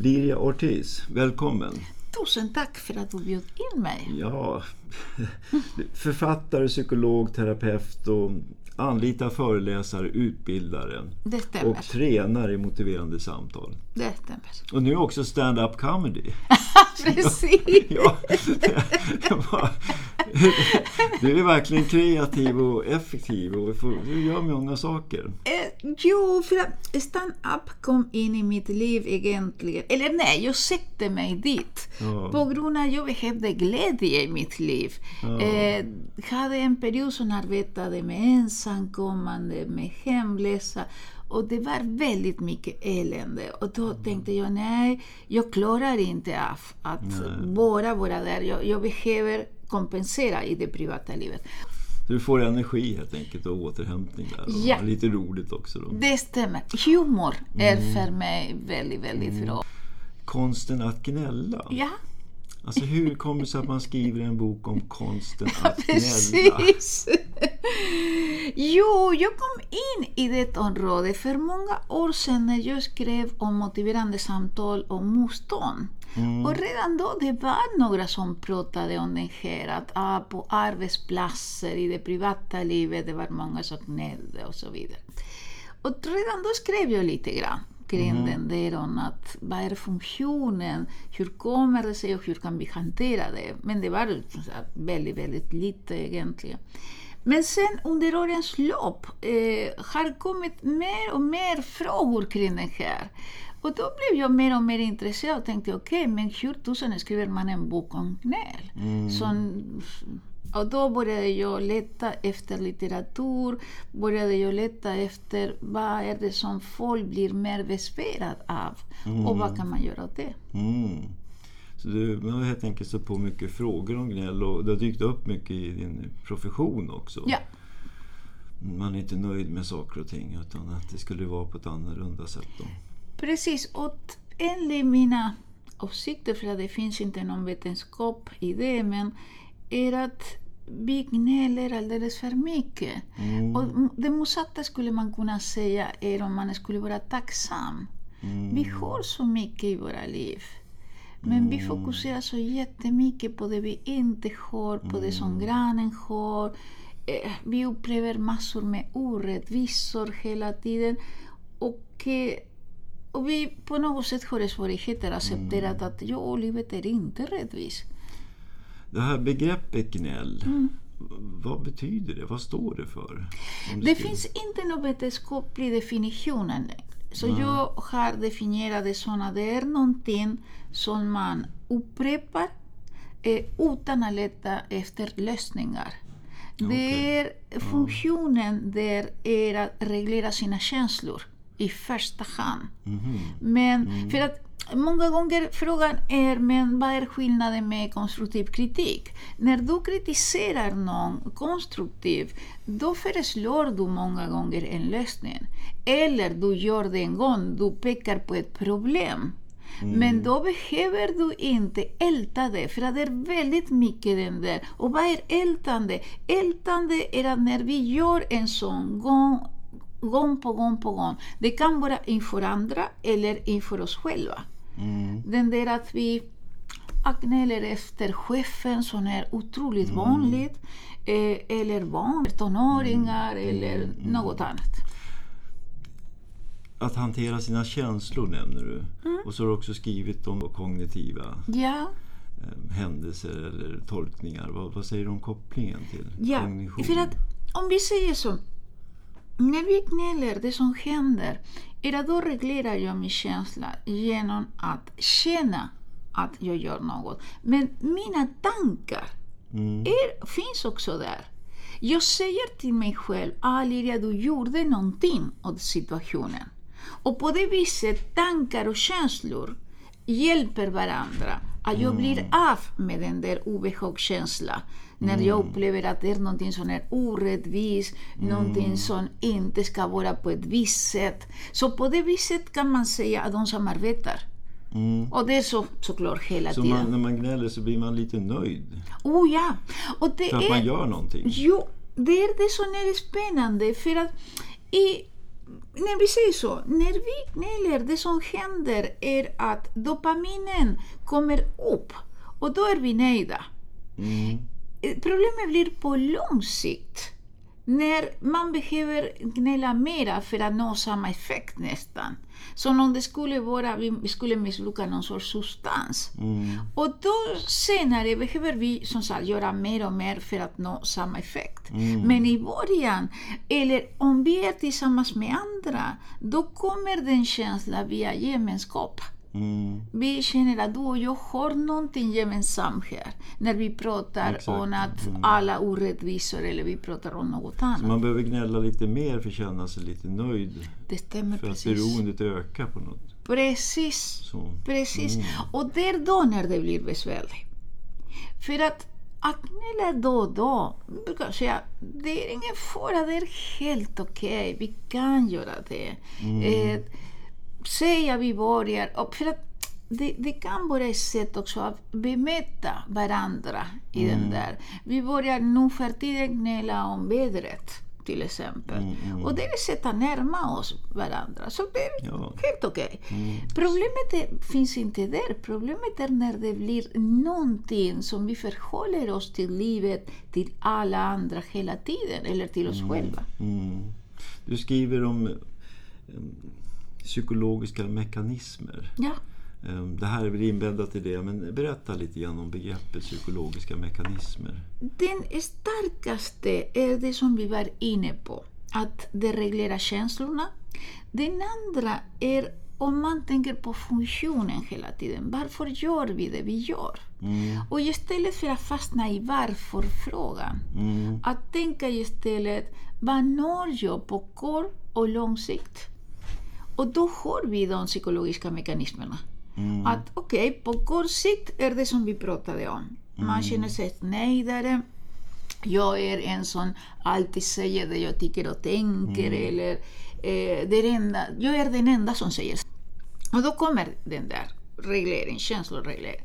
Liria Ortiz, välkommen. Tusen tack för att du bjöd in mig. Ja, författare, psykolog, terapeut och anlitar föreläsare, utbildare och tränar i motiverande samtal. Det stämmer. Och nu också stand-up comedy. Precis! Ja, var, du är verkligen kreativ och effektiv och du gör många saker. Eh, jo, för att stand-up kom in i mitt liv egentligen. Eller nej, jag sätter mig dit. Ja. På grund av att jag behövde glädje i mitt liv. Ja. Eh, hade en period som arbetade med ensamkommande, med hemlösa. Och det var väldigt mycket elände. Och då tänkte jag, nej, jag klarar inte av att bara vara där. Jag, jag behöver kompensera i det privata livet. Du får energi helt enkelt och återhämtning där. Och Ja. Lite roligt också då. Det stämmer. Humor är för mig väldigt, väldigt bra. Konsten att gnälla. Ja, Alltså hur kommer det sig att man skriver en bok om konsten att gnälla? precis. Jo, jag kom in i det området för många år sedan när jag skrev om motiverande samtal och motstånd. Och redan då det var några som pratade om det här att ah, på arbetsplatser, i det privata livet, det var många som gnällde och så vidare. Och redan då skrev jag lite grann kring den där om att vad är funktionen, hur kommer det sig och hur kan vi hantera det? Men det var väldigt, väldigt lite egentligen. Men sen under årens lopp eh, har kommit mer och mer frågor kring det här. Och då blev jag mer och mer intresserad och tänkte okej, men hur tusen skriver man en bok om gnäll? Som, och då började jag leta efter litteratur, började jag leta efter vad är det som folk blir mer besvärad av och vad kan man göra åt det? Mm. Så du har helt enkelt stött på mycket frågor om gnäll och det har dykt upp mycket i din profession också. Ja, Man är inte nöjd med saker och ting utan att det skulle vara på ett annorlunda sätt. Då. Precis. Och enligt mina åsikter, för att det finns inte någon vetenskap i det, men är att vi gnäller alldeles för mycket. Och det motsatta skulle man kunna säga är om man skulle vara tacksam. Vi har så mycket i våra liv. Men vi fokuserar så jättemycket på det vi inte har, på det som grannen har. Eh, Vi upplever massor med orättvisor hela tiden. Och, eh, och vi på något sätt har svårigheter att acceptera att ja, livet är inte rättvist. Det här begreppet gnäll, vad betyder det? Vad står det för? Det skulle- finns inte någon vetenskaplig definition. Så jag har definierat det som att det är någonting som man upprepar eh, utan att leta efter lösningar. Det är funktionen där är att reglera sina känslor i första hand. Mhm. Men för att många gånger frågan är men vad är skillnaden med konstruktiv kritik? När du kritiserar någon konstruktivt då föreslår du många gånger en lösning. Eller du gör det en gång, du pekar på ett problem. Men då behöver du inte älta det, för det är väldigt mycket den där. Och vad är ältande? Ältande är att när vi gör en sån gång, gång på gång på gång, det kan vara inför andra eller inför oss själva. Mm. Den där att vi gnäller efter chefen som är otroligt vanligt, eh, eller barn, tonåringar eller något annat. Att hantera sina känslor nämner du. Mm. Och så har du också skrivit om kognitiva Ja, eh, händelser eller tolkningar. Vad, vad säger du om kopplingen till Ja, kognition? för att om vi säger så. När vi gnäller, det som händer är att då reglerar jag min känsla genom att känna att jag gör något. Men mina tankar Mm. är, finns också där. Jag säger till mig själv, ah Liria, du gjorde någonting åt situationen. Och på det viset, tankar och känslor hjälper varandra. Att jag blir av med den där obehagskänslan. När jag upplever att det är någonting som är orättvist, någonting som inte ska vara på ett visst sätt. Så på det viset kan man säga att de samarbetar. Mm. Och det är så, såklart hela Så tiden. man, när man gnäller så blir man lite nöjd Oh ja! Och det för att är... man gör någonting. Jo, det är det som är spännande. För att i när vi säger så, när vi gnäller, det som händer är att dopaminen kommer upp och då är vi nöjda. Mm. Eh, Problemet blir på lång sikt. När man behöver gnälla mera för att nå samma effekt nästan. Som om det skulle vara, vi skulle missbruka någon sorts substans. Mm. Och då senare behöver vi som sagt göra mer och mer för att nå samma effekt. Men i början, eller om vi är tillsammans med andra, då kommer den känslan via gemenskap. Mm. Vi känner att du och jag har någonting gemensamt här. När vi pratar Exakt. om att alla orättvisor eller vi pratar om något annat. Man behöver gnälla lite mer för att känna sig lite nöjd. Det stämmer För att precis. beroendet ökar på något. Precis. Så. Precis. Och det är då när det blir besvärligt. För att att gnälla då och då, brukar säga, det är ingen fara, det är helt okej, vi kan göra det. Eh, säga vi börjar, och för att det, det kan vara ett sätt också att bemöta varandra i den där. Vi börjar nu för tiden gnälla om vädret till exempel. Och det är ett sätt att närma oss varandra. Så det är Ja. helt okej. Problemet är, finns inte där. Problemet är när det blir någonting som vi förhåller oss till livet, till alla andra hela tiden, eller till oss själva. Mm. Du skriver om psykologiska mekanismer. Ja. Eh, Det här är väl inbäddat i det, men berätta lite grann om begreppet psykologiska mekanismer. Den starkaste är det som vi var inne på, att det reglerar känslorna. Den andra är om man tänker på funktionen hela tiden. Varför gör vi det vi gör? Mm. Och istället för att fastna i varför-frågan, Mm. att tänka istället vad når jag på kort och lång sikt? Och då har vi de psykologiska mekanismerna. Mm. Att okej, på kort sikt är det som vi pratade om. Man känner sig nöjdare. Jag är en som alltid säger det jag tycker och tänker. Eller, eh, är enda, jag är den enda som säger. Och då kommer den där reglering, känsloreglering.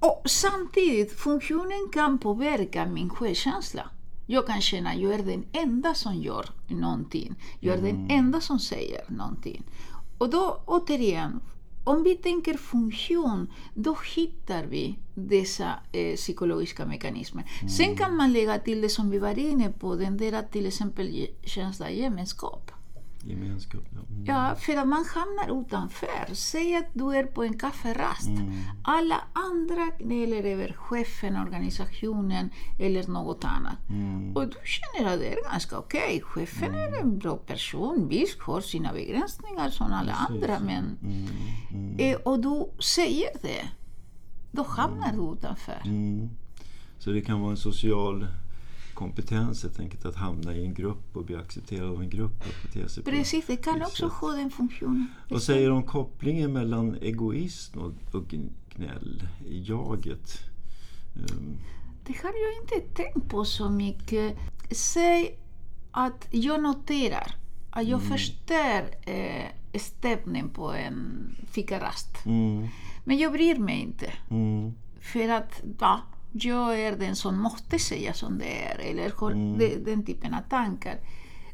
Och samtidigt, funktionen kan påverka min självkänsla. Jag kan känna att jag är den enda som gör någonting. Jag är den enda som säger någonting. Och då återigen, om vi tänker funktion, då hittar vi dessa eh, psykologiska mekanismer. Sen kan man lägga till det som vi var inne på, den där till exempel känsla gemenskap. Gemenskap. Ja. Mm. Ja, för att man hamnar utanför. Säg att du är på en kafferast. Alla andra gnäller över chefen, organisationen eller något annat. Mm. Och du känner att det är ganska okej. Chefen är en bra person. Visst har sina begränsningar som alla andra. Men, Mm. Mm. eh, och du säger det. Då hamnar du utanför. Mm. Så det kan vara en social kompetens helt enkelt att hamna i en grupp och bli accepterad av en grupp och bete sig Precis, det kan också sätt. ha den funktionen. Vad säger du om kopplingen mellan egoism och, och gnäll jaget? Um, Det har jag inte tänkt på så mycket. Säg att jag noterar att jag förstör eh, stämningen på en fikarast. mm, Men jag bryr mig inte. mm, För att va, jag är den som måste säga som det är. Eller de, den typen av tankar.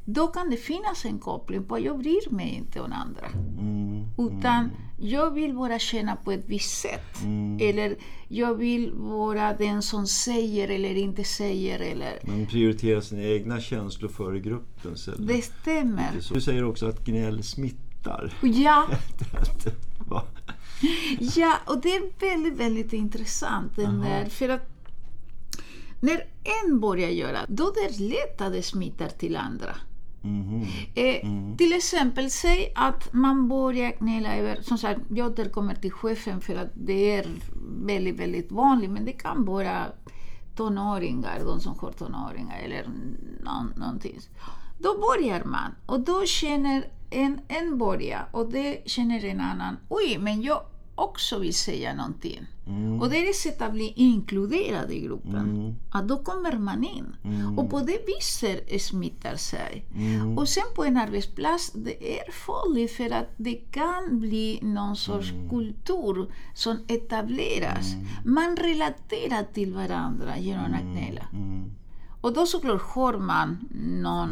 Då kan det finnas en koppling på att jag bryr mig inte om andra. mm, Utan jag vill bara känna på ett visst sätt. Eller jag vill vara den som säger eller inte säger. Eller... man prioriterar sina egna känslor före gruppens. Eller? Det stämmer. Du säger också att gnäll smittar. Ja? ja, och det är väldigt, väldigt intressant. Den där, för att när en börjar göra, då är det lätt att det smittar till andra. Mhm. Eh, Till exempel, säg att man börjar gnälla över, som sagt, jag återkommer till chefen för att det är väldigt, väldigt vanligt, men det kan vara tonåringar, de som har tonåringar eller någon, någonting. Då börjar man och då känner en, en börja och det känner en annan, oj, men jag också vill säga någonting. Och det är ett sätt att bli inkluderad i gruppen. Att då kommer man in. Och på det viset smittar sig. Och sen på en arbetsplats, det är farligt för att det kan bli någon sorts kultur som etableras. Man relaterar till varandra genom att gnälla. Mm. Och då såklart har man någon,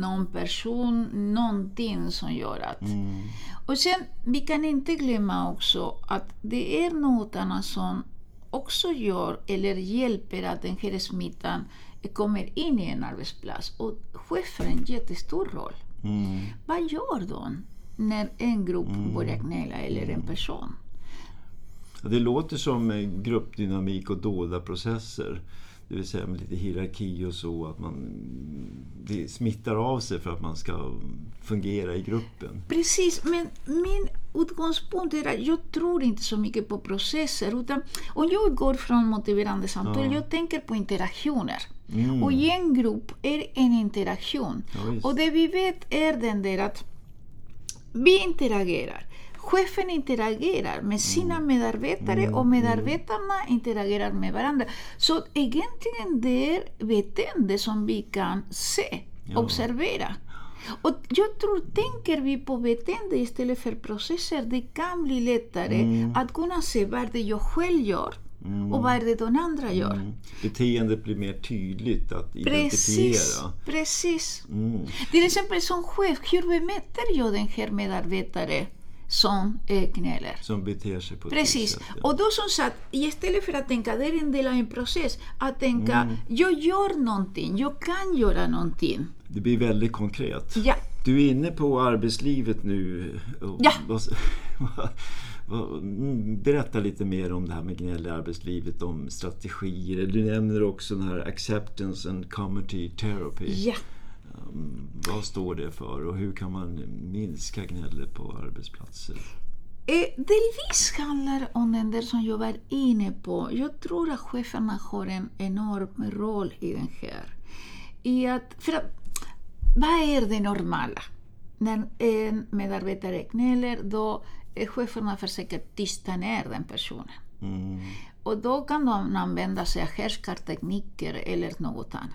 någon person, någonting som gör att... Mm. Och sen, vi kan inte glömma också att det är något annat som också gör eller hjälper att den här smittan kommer in i en arbetsplats. Och chefen en jättestor roll. Mm. Vad gör de när en grupp börjar gnälla eller en person? Ja, Det låter som eh, gruppdynamik och dolda processer. Det vill säga med lite hierarki och så. Att man det smittar av sig för att man ska fungera i gruppen. Precis, men min utgångspunkt är att jag tror inte så mycket på processer. Utan om jag går från motiverande samtal, Ja. jag tänker på interaktioner. Mm. Och i en grupp är en interaktion. Ja, och det vi vet är den där att vi interagerar. Chefen interagerar med sina Mm. medarbetare och medarbetarna interagerar med varandra. Så egentligen det är beteende som vi kan se, Ja. observera. Och jag tror, tänker vi på beteende istället för processer, det kan bli lättare Mm. att kunna se vad det jag själv gör och vad det de andra gör. Mm. Beteendet blir mer tydligt att Precis, identifiera. precis. Mm. Till exempel som chef, hur bemöter jag den här medarbetare som eh, gnäller? Som beter sig på Precis. sätt. ja. Och då som sagt, istället för att tänka det är en del av en process, att tänka Mm. jag gör någonting, jag kan göra någonting. Det blir väldigt konkret. Ja, Du är inne på arbetslivet nu. Ja. mm, Berätta lite mer om det här med gnäll i arbetslivet, om strategier. Du nämner också den här acceptance and community therapy. ja. Mm, Vad står det för och hur kan man minska gnället på arbetsplatser? Eh, delvis handlar om den där som jag var inne på. Jag tror att cheferna har en enorm roll i den här. I att, för att, vad är det normala? När en medarbetare gnäller, då eh, cheferna försöker tysta ner den personen. Mm. Och då kan de använda sig av härskartekniker eller något annat.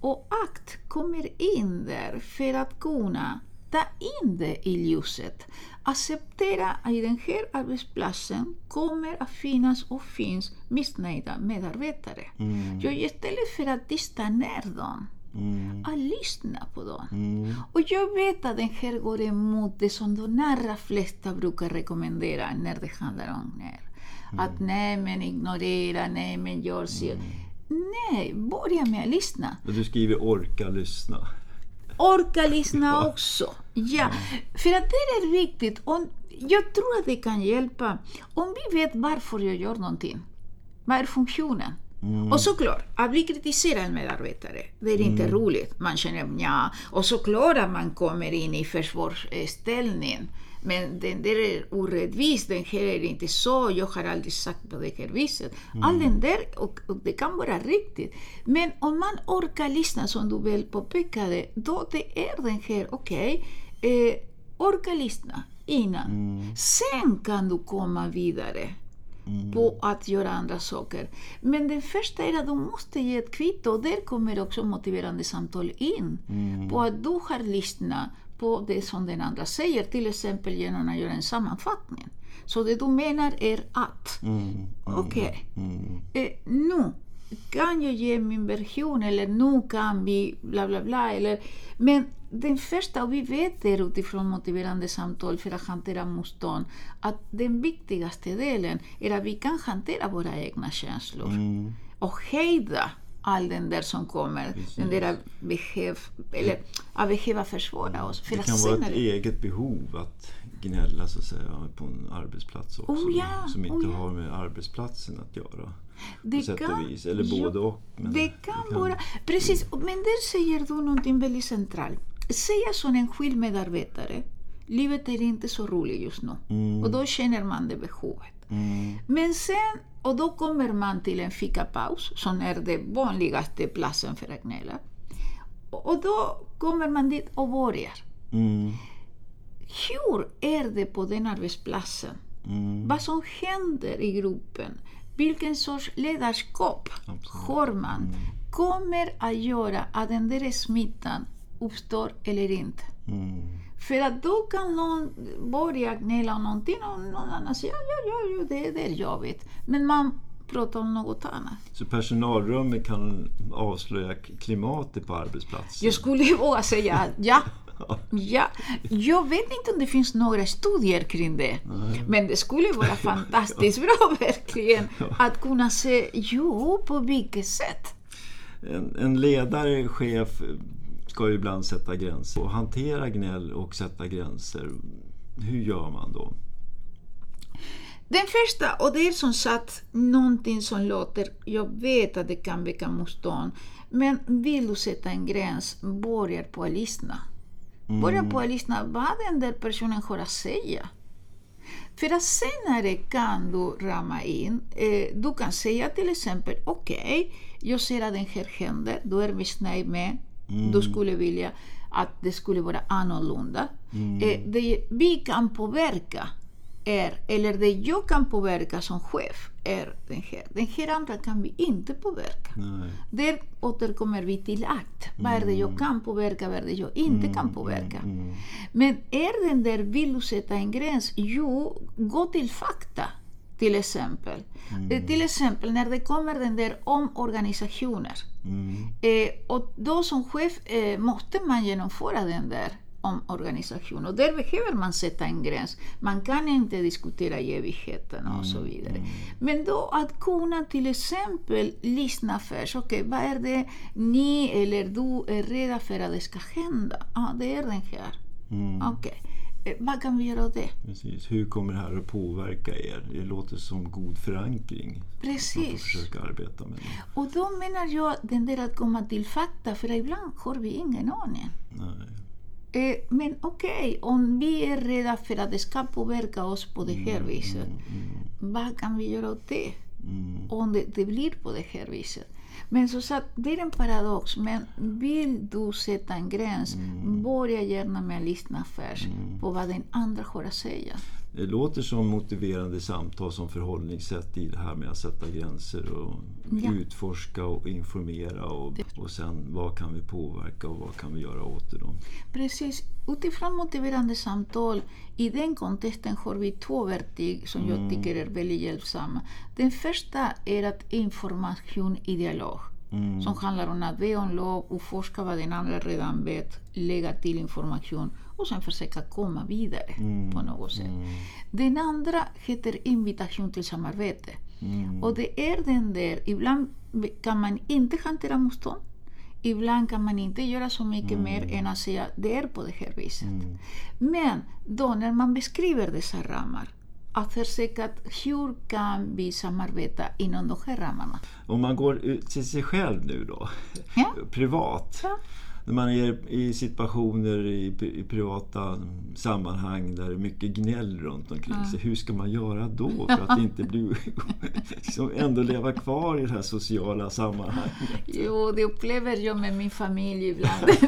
Och akt kommer in där för att kunna ta in det i ljuset. Acceptera att i den här arbetsplatsen kommer att finnas och finns missnöjda medarbetare. Mm. Jag istället för att tysta ner dem, Mm. att lyssna på dem. Mm. Och jag vet att den här går emot det som de allra flesta brukar rekommendera när det handlar om gnäll. Att nej men ignorera, nej men gör så. Nej, börja med att lyssna. Du skriver orka lyssna. Orka lyssna också. Ja, för att det är viktigt. Och jag tror att det kan hjälpa om vi vet varför jag gör någonting. Vad är funktionen? Och såklart, att bli kritiserad en medarbetare, det är inte roligt. Man känner ja, och såklart att man kommer in i försvarsställning. Men den där är orättvis, den här är inte så, jag har aldrig sagt på det här viset. All den där, och, och det kan vara riktigt. Men om man orkar lyssna, som du väl påpekade, då det är den här, okej, eh, orka lyssna innan. Sen kan du komma vidare på att göra andra saker. Men det första är att du måste ge ett kvitto och där kommer också motiverande samtal in. På att du har lyssnat på det som den andra säger, till exempel genom att göra en sammanfattning. Så det du menar är att, Mm. okej, Mm. eh, nu kan jag ge min version eller nu kan vi bla bla bla. Eller, men den första, och vi vet det utifrån motiverande samtal för att hantera motstånd, att den viktigaste delen är att vi kan hantera våra egna känslor Mm. och hejda all den där som kommer, den där behöv, eller, att behöva försvara oss. För Det kan vara ett det- eget behov att gnälla så att säga, på en arbetsplats också. Oh ja, som inte oh ja. har med arbetsplatsen att göra. Det på och vis. Eller både och. men det kan vara... Precis, men där säger du någonting väldigt centralt. Säga som enskild medarbetare, livet är inte så roligt just nu. Mm. Och då känner man det behovet. Mm. Men sen, och då kommer man till en fikapaus, som är den vanligaste platsen för att gnälla. Och då kommer man dit och börjar. Mm. Hur är det på den arbetsplatsen? Mm. Vad som händer i gruppen? Vilken sorts ledarskap Absolut. har man? Kommer att göra att den där smittan uppstår eller inte? Mm. För att då kan någon börja gnälla om någonting och någon annan säger ja, ja, ja, det, det är jobbigt. Men man prata om något annat. Så personalrummet kan avslöja klimatet på arbetsplatsen? Jag skulle våga säga ja. Ja, jag vet inte om det finns några studier kring det. Nej. Men det skulle vara fantastiskt bra verkligen att kunna se, jo, på vilket sätt. En, en ledare, chef, ska ju ibland sätta gränser och hantera gnäll och sätta gränser. Hur gör man då? Den första, och det är som sagt någonting som låter, jag vet att det kan väcka motstånd, men vill du sätta en gräns, börja på att lyssna. Mm. Börja på att lyssna vad den där personen har att säga. För att senare kan du rama in, eh, du kan säga till exempel, okej, okay, jag ser att den här händer, du är missnöjd med, mm. du skulle vilja att det skulle vara annorlunda. Mm. Eh, det vi kan påverka är, eller det jag kan påverka som chef, är den här. Den här andra kan vi inte påverka. Nej. Där återkommer vi till akt. Vad är det jag mm. kan påverka, vad är det jag inte mm, kan påverka? Mm, mm. Men är den där, vill du sätta en gräns? Jo, gå till fakta till exempel. Mm. Eh, till exempel när det kommer den där omorganisationer. Mm. Eh, och då som chef eh, måste man genomföra den där omorganisation. Och där behöver man sätta en gräns. Man kan inte diskutera evigheten och så mm, vidare. Mm. Men då att kunna till exempel lyssna först. Okej, okay, vad är det ni eller du är rädda för att det ska hända? Ja, ah, det är den här. Mm. Okej. Okay. Eh, vad kan vi göra åt det? Precis. Hur kommer det här att påverka er? Det låter som god förankring. Precis. Får försöka arbeta med det. Och då menar jag den där att komma till fakta, för ibland har vi ingen aning. Eh, men okej, okay, om vi är rädda för att det ska påverka oss på det här mm, viset, mm, mm. vad kan vi göra åt det? Mm. Om det, det, blir på det här viset. Men så sagt, det är en paradox, men vill du sätta en gräns, mm. börja gärna med att lyssna först mm. på vad den andra har att säga. Det låter som motiverande samtal som förhållningssätt i det här med att sätta gränser och ja. utforska och informera och, och sen vad kan vi påverka och vad kan vi göra åt det då? Precis. Utifrån motiverande samtal, i den kontexten har vi två verktyg som mm. jag tycker är väldigt hjälpsamma. Den första är att information i dialog. Mm. Som handlar om att be om lov, utforska vad den andra redan vet, lägga till information och sen försöka komma vidare mm. på något sätt. Mm. Den andra heter invitation till samarbete. Mm. Och det är den där, ibland kan man inte hantera motstånd. Ibland kan man inte göra så mycket mm. mer än att säga det är på det här viset. Mm. Men då när man beskriver dessa ramar att försöka hur kan vi samarbeta inom de här ramarna. Om man går ut till sig själv nu då, ja. privat. Ja när man är i situationer i, i, privata sammanhang där det är mycket gnäll runt omkring ja. sig. Hur ska man göra då för att inte bli, liksom ändå leva kvar i det här sociala sammanhanget? Jo, det upplever jag med min familj ibland.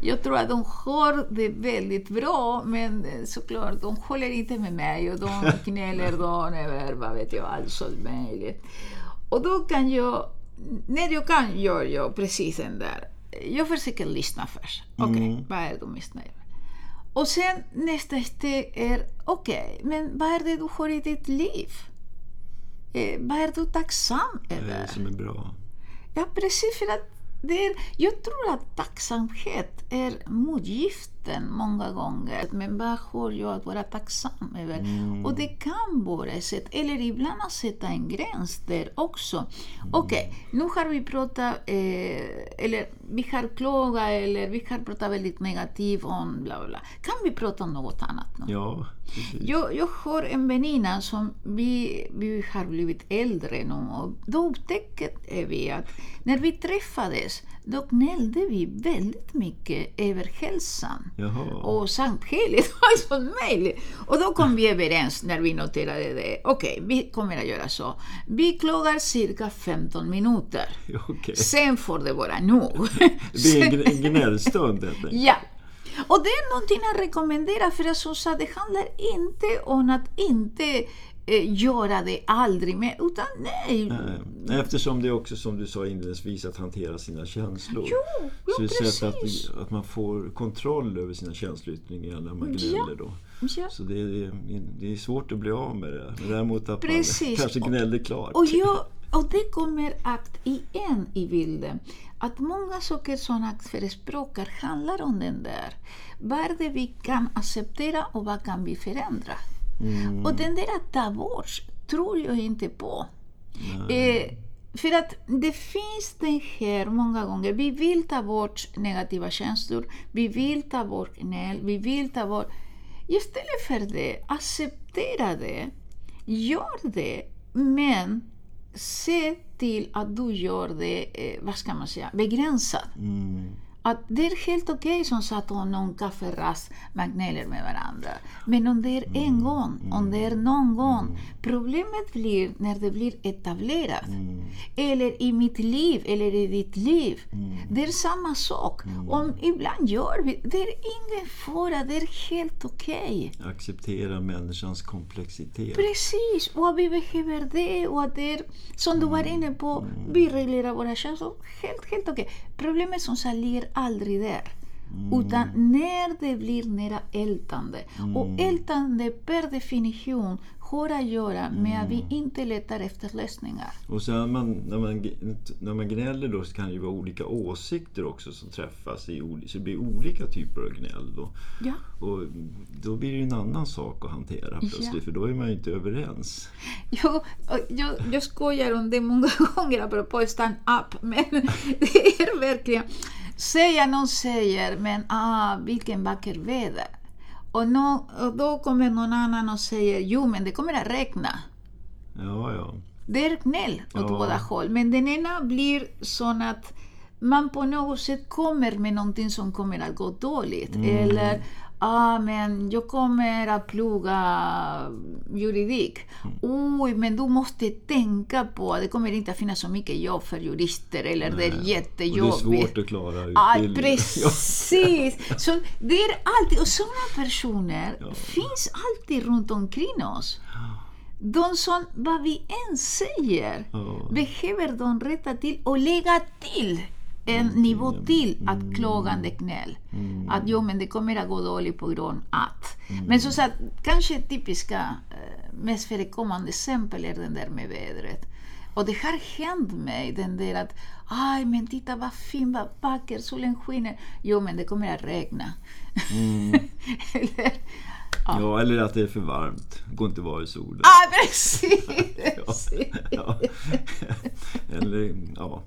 jag tror att de har det väldigt bra, men såklart, de håller inte med mig och de gnäller då över vad vet jag, allt möjligt. Och då kan jag när jag kan gör jag precis den där. Jag försöker lyssna först. Okej, okay, mm. vad är du missnöjd med? Och sen nästa steg är, okej, okay, men vad är det du har i ditt liv? Eh, vad är du tacksam över? Det som är bra? Ja, precis. För att det är, jag tror att tacksamhet är motgiften många gånger. Men vad har jag att vara tacksam över? Mm. Och det kan vara ett sätt, eller ibland att sätta en gräns där också. Mm. Okej, okay, nu har vi pratat, eh, eller vi har klagat, eller vi har pratat väldigt negativt om bla bla. Kan vi prata om något annat nu? Ja, Jag, jag har en väninna som vi, vi har blivit äldre nu och då upptäckte vi att när vi träffades då gnällde vi väldigt mycket över hälsan Jaha. och samhället och allt möjligt. Och då kom vi överens när vi noterade det. Okej, okay, vi kommer att göra så. Vi klagar cirka 15 minuter. Okay. Sen får det vara nog. Det blir en gnällstund. Ja. Och det är någonting att rekommendera för att som sagt, det handlar inte om att inte göra det aldrig mer. Utan nej. Nej, Eftersom det är också som du sa inledningsvis att hantera sina känslor. Jo, jo så det är sätt att, att man får kontroll över sina känsloyttringar när man gnäller. Då. Ja. Så det är, det är svårt att bli av med det. Men däremot att Precis. man kanske gnäller klart. Och, jag, och det kommer att igen i bilden att många saker som ACT förespråkar handlar om den där. Vad är det vi kan acceptera och vad kan vi förändra? Mm. Och den där ta bort tror jag inte på. Eh, för att det finns den här många gånger, vi vill ta bort negativa känslor, vi vill ta bort gnäll, vi vill ta bort... Istället för det, acceptera det, gör det, men se till att du gör det, eh, vad ska man säga, begränsat. Mm. Att det är helt okej som så att någon kafferast man gnäller med varandra. Men om det är en gång, om det är någon gång. Problemet blir när det blir etablerat. Eller i mitt liv, eller i ditt liv. Det är samma sak. Om ibland gör vi det, är ingen fara, det är helt okej. Acceptera människans komplexitet. Precis, och vi behöver det och det är, som du var inne på, vi reglerar våra känslor. Helt, helt okej. Problemet som ligger aldrig där. Utan när det blir nära ältande. Och ältande per definition har att göra med att vi inte letar efter lösningar. Och sen man, när, man, när man gnäller då så kan det ju vara olika åsikter också som träffas. I, så det blir olika typer av gnäll. Då. Ja. Och då blir det ju en annan sak att hantera plötsligt Ja. för då är man ju inte överens. Och jag, jag skojar om det många gånger apropå stand-up, men det är verkligen... Säga någon säger, men ah, vilken vacker väder. Och, nå- och då kommer någon annan och säger, jo men det kommer att regna. Ja, ja. Det är gnäll åt Ja. båda håll. Men den ena blir sån att man på något sätt kommer med någonting som kommer att gå dåligt. Eller, ah, men jag kommer att plugga juridik. Oj, men du måste tänka på att det kommer inte att finnas så mycket jobb för jurister. Eller det är Och det är jättejobbigt. svårt att klara Ja, utbildningen. precis. Så det är alltid, och sådana personer finns alltid runt omkring oss. De som, vad vi än säger, Ja. behöver de rätta till och lägga till en nivå till att klagande gnäll. Att jo, men det kommer att gå dåligt på grund att. Men så att kanske typiska, eh, mest förekommande exempel är den där med vädret. Och det har hänt mig, den där att aj men titta vad fin, vad vacker, solen skiner. Jo men det kommer att regna. Eller, Ja, eller att det är för varmt. Det går inte att vara i solen. ah precis! Ja. Eller, ja.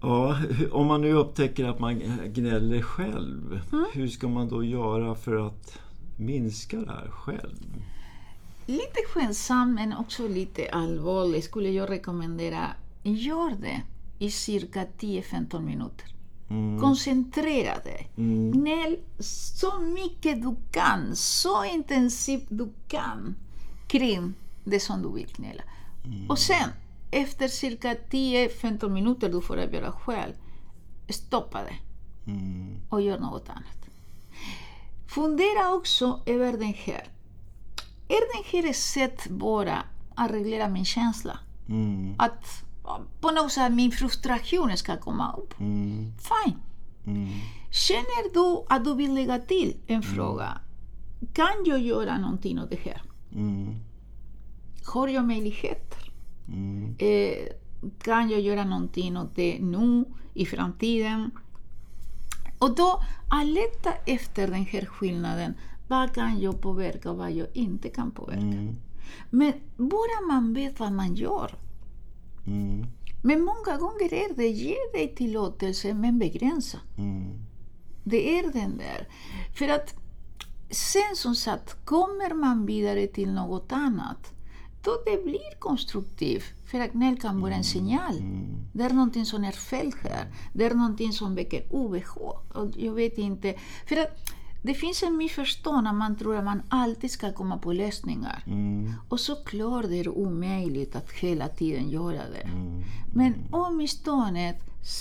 Ja, om man nu upptäcker att man gnäller själv, hur ska man då göra för att minska det här själv? Lite skämtsam men också lite allvarlig skulle jag rekommendera. Gör det i cirka 10-15 minuter. Koncentrera dig. Gnäll så mycket du kan, så intensivt du kan kring det som du vill gnälla. Och sen, efter cirka 10-15 minuter du får avgöra själv, stoppa det Mm. och gör något annat. Fundera också över den här. Är den här ett sätt bara att reglera min känsla? Mm. Att på något sätt min frustration ska komma upp? Mm. Fine. Mm. Känner du att du vill lägga till en fråga? Kan jag göra någonting åt det här? Mm. Har jag möjligheter? Mm. Eh, kan jag göra någonting åt det nu, i framtiden? Och då att leta efter den här skillnaden. Vad kan jag påverka och vad jag inte kan påverka? Mm. Men bara man vet vad man gör. Mm. Men många gånger är det ge dig tillåtelse men begränsa. Mm. Det är den där. För att sen som sagt, kommer man vidare till något annat, då det blir konstruktivt. För att gnäll kan vara en signal. Det är någonting som är fel här. Det är någonting som väcker obehag. Och jag vet inte. För att det finns en missförstånd när man tror att man alltid ska komma på lösningar. Mm. Och såklart är det omöjligt att hela tiden göra det. Mm. Men åtminstone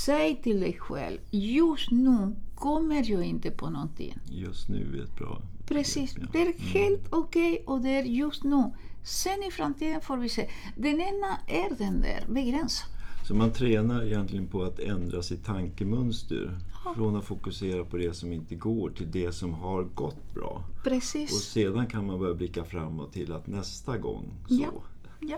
säg till dig själv, just nu kommer jag inte på någonting. Just nu är ett bra Precis, begrepp, det är helt okej och det är just nu. Sen i framtiden får vi se. Den ena är den där, begränsad. Så man tränar egentligen på att ändra sitt tankemönster. Från att fokusera på det som inte går till det som har gått bra. Och Precis. sedan kan man börja blicka framåt till att nästa gång så. Ja. Ja.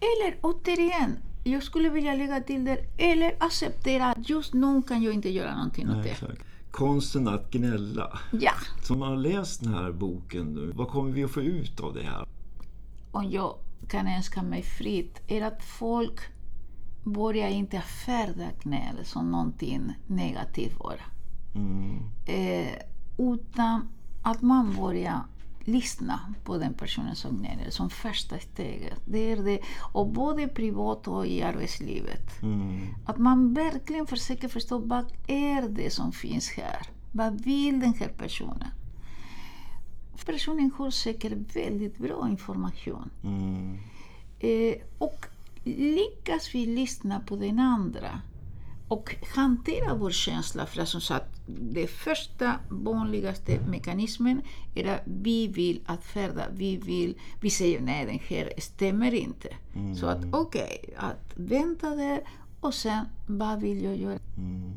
Eller återigen, jag skulle vilja lägga till det, eller acceptera att just nu kan jag inte göra någonting åt Nej, det. exakt. Konsten att gnälla. Ja, Som man har läst den här boken nu, vad kommer vi att få ut av det här? Om jag kan önska mig fritt, är att folk börjar inte affärda gnäll som någonting negativt bara. Mm. Eh, utan att man börjar lyssna på den personen som gnäller som första steget. Det är det, och både privat och i arbetslivet. Mm. Att man verkligen försöker förstå vad är det som finns här? Vad vill den här personen? Personen har säkert väldigt bra information. Mm. Eh, och lyckas vi lyssna på den andra och hantera vår känsla, för som sagt, det första vanligaste mekanismen är att vi vill affärda, vi vill, vi säger nej den här stämmer inte. Så att okej, att vänta där och sen vad vill jag göra? Mm.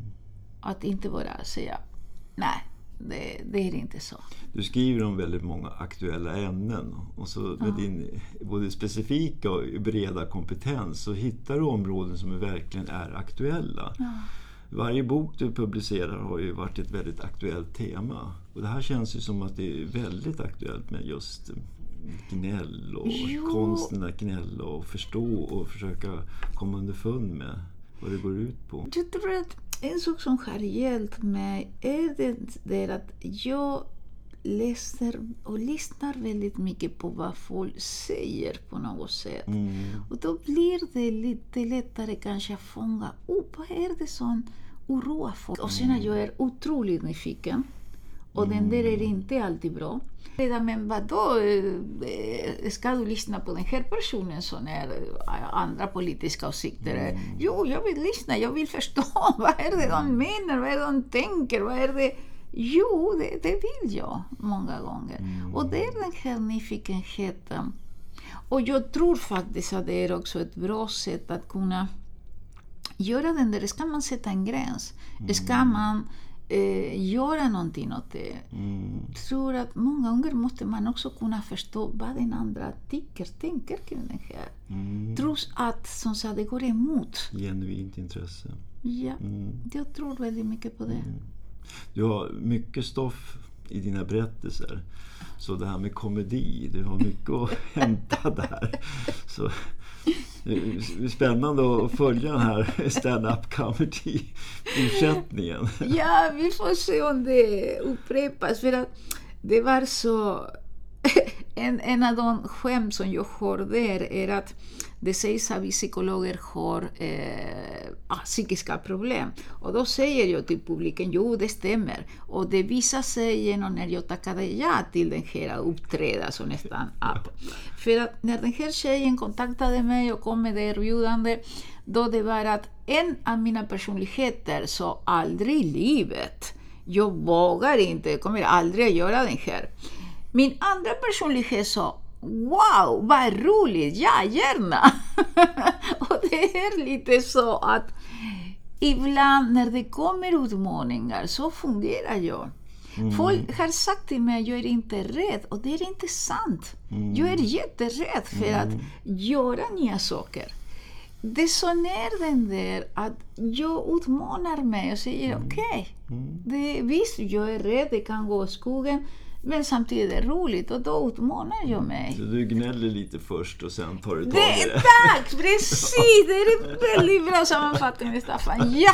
Att inte bara säga nej, det, det är inte så. Du skriver om väldigt många aktuella ämnen och så med din både specifika och breda kompetens så hittar du områden som verkligen är aktuella. Varje bok du publicerar har ju varit ett väldigt aktuellt tema. Och det här känns ju som att det är väldigt aktuellt med just gnäll och Jo. konsten att gnälla och förstå och försöka komma underfund med vad det går ut på. Jag tror att en sak som har hjälpt mig är det där att jag läser och lyssnar väldigt mycket på vad folk säger på något sätt. Mm. Och då blir det lite lättare kanske att fånga upp vad är det som oroar folk. Och sen att jag är otroligt nyfiken. Och den där är inte alltid bra. Men vadå, eh, ska du lyssna på den här personen som är eh, andra politiska åsikter? Jo, jag vill lyssna, jag vill förstå. Vad är det de menar? Vad är det de tänker? Vad är det? Jo, det, det vill jag många gånger. Och det är den här nyfikenheten. Och jag tror faktiskt att det är också ett bra sätt att kunna göra den där, ska man sätta en gräns? Ska man eh, göra någonting åt det? Mm. tror att många gånger måste man också kunna förstå vad den andra tycker, tänker kring den här. Mm. Trots att, som sagt, det går emot. Genuint intresse. Ja, Mm. jag tror väldigt mycket på det. Du har mycket stoff i dina berättelser. Så det här med komedi, du har mycket att hämta där. Så det spännande att följa den här stand-up comedy fortsättningen. Ja, vi får se om det upprepas. För att det var så... En, en av de skämt som jag har där är att det sägs att vi psykologer har eh, ah, psykiska problem. Och då säger jag till publiken, jo det stämmer. Och det visar sig genom när jag tackade ja till den här uppträdandet som nästan up. För att när den här tjejen kontaktade mig och kom med det erbjudande, då det var att en av mina personligheter sa aldrig i livet, jag vågar inte, jag kommer aldrig att göra den här. Min andra personlighet sa Wow, vad roligt, ja gärna! och det är lite så att ibland när det kommer utmaningar så fungerar jag. Folk har sagt till mig att jag är inte rädd och det är inte sant. Jag är jätterädd för att göra nya saker. Det som är den där att jag utmanar mig och säger okej, okay, visst jag är rädd, det kan gå i skogen, men samtidigt är det roligt och då utmanar jag mig. Så du gnäller lite först och sen tar du tag Det, i det. tack! Precis! Det är en väldigt bra sammanfattning, Staffan. Ja!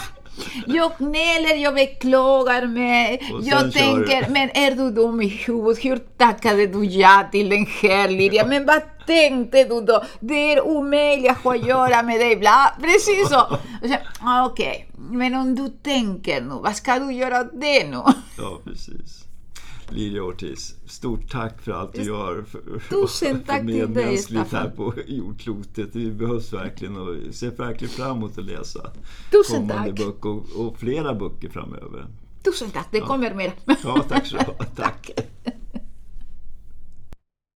Jag gnäller, jag beklagar mig. Jag tänker, men är du dum i huvudet? Hur tackade du ja till den här Lydia? Men vad tänkte du då? Det är omöjligt att ha att göra med dig. Bla. Precis så. Okej, men om du tänker nu, vad ska du göra det nu? Ja, precis. Liria Ortiz, stort tack för allt du gör för, Tusen tack till dig, medmänskligt här Staffan. på jordklotet. Det behövs verkligen och jag ser verkligen fram emot att läsa Tusen kommande tack. böcker och, och flera böcker framöver. Tusen tack, det kommer mera. Ja, tack så Tack.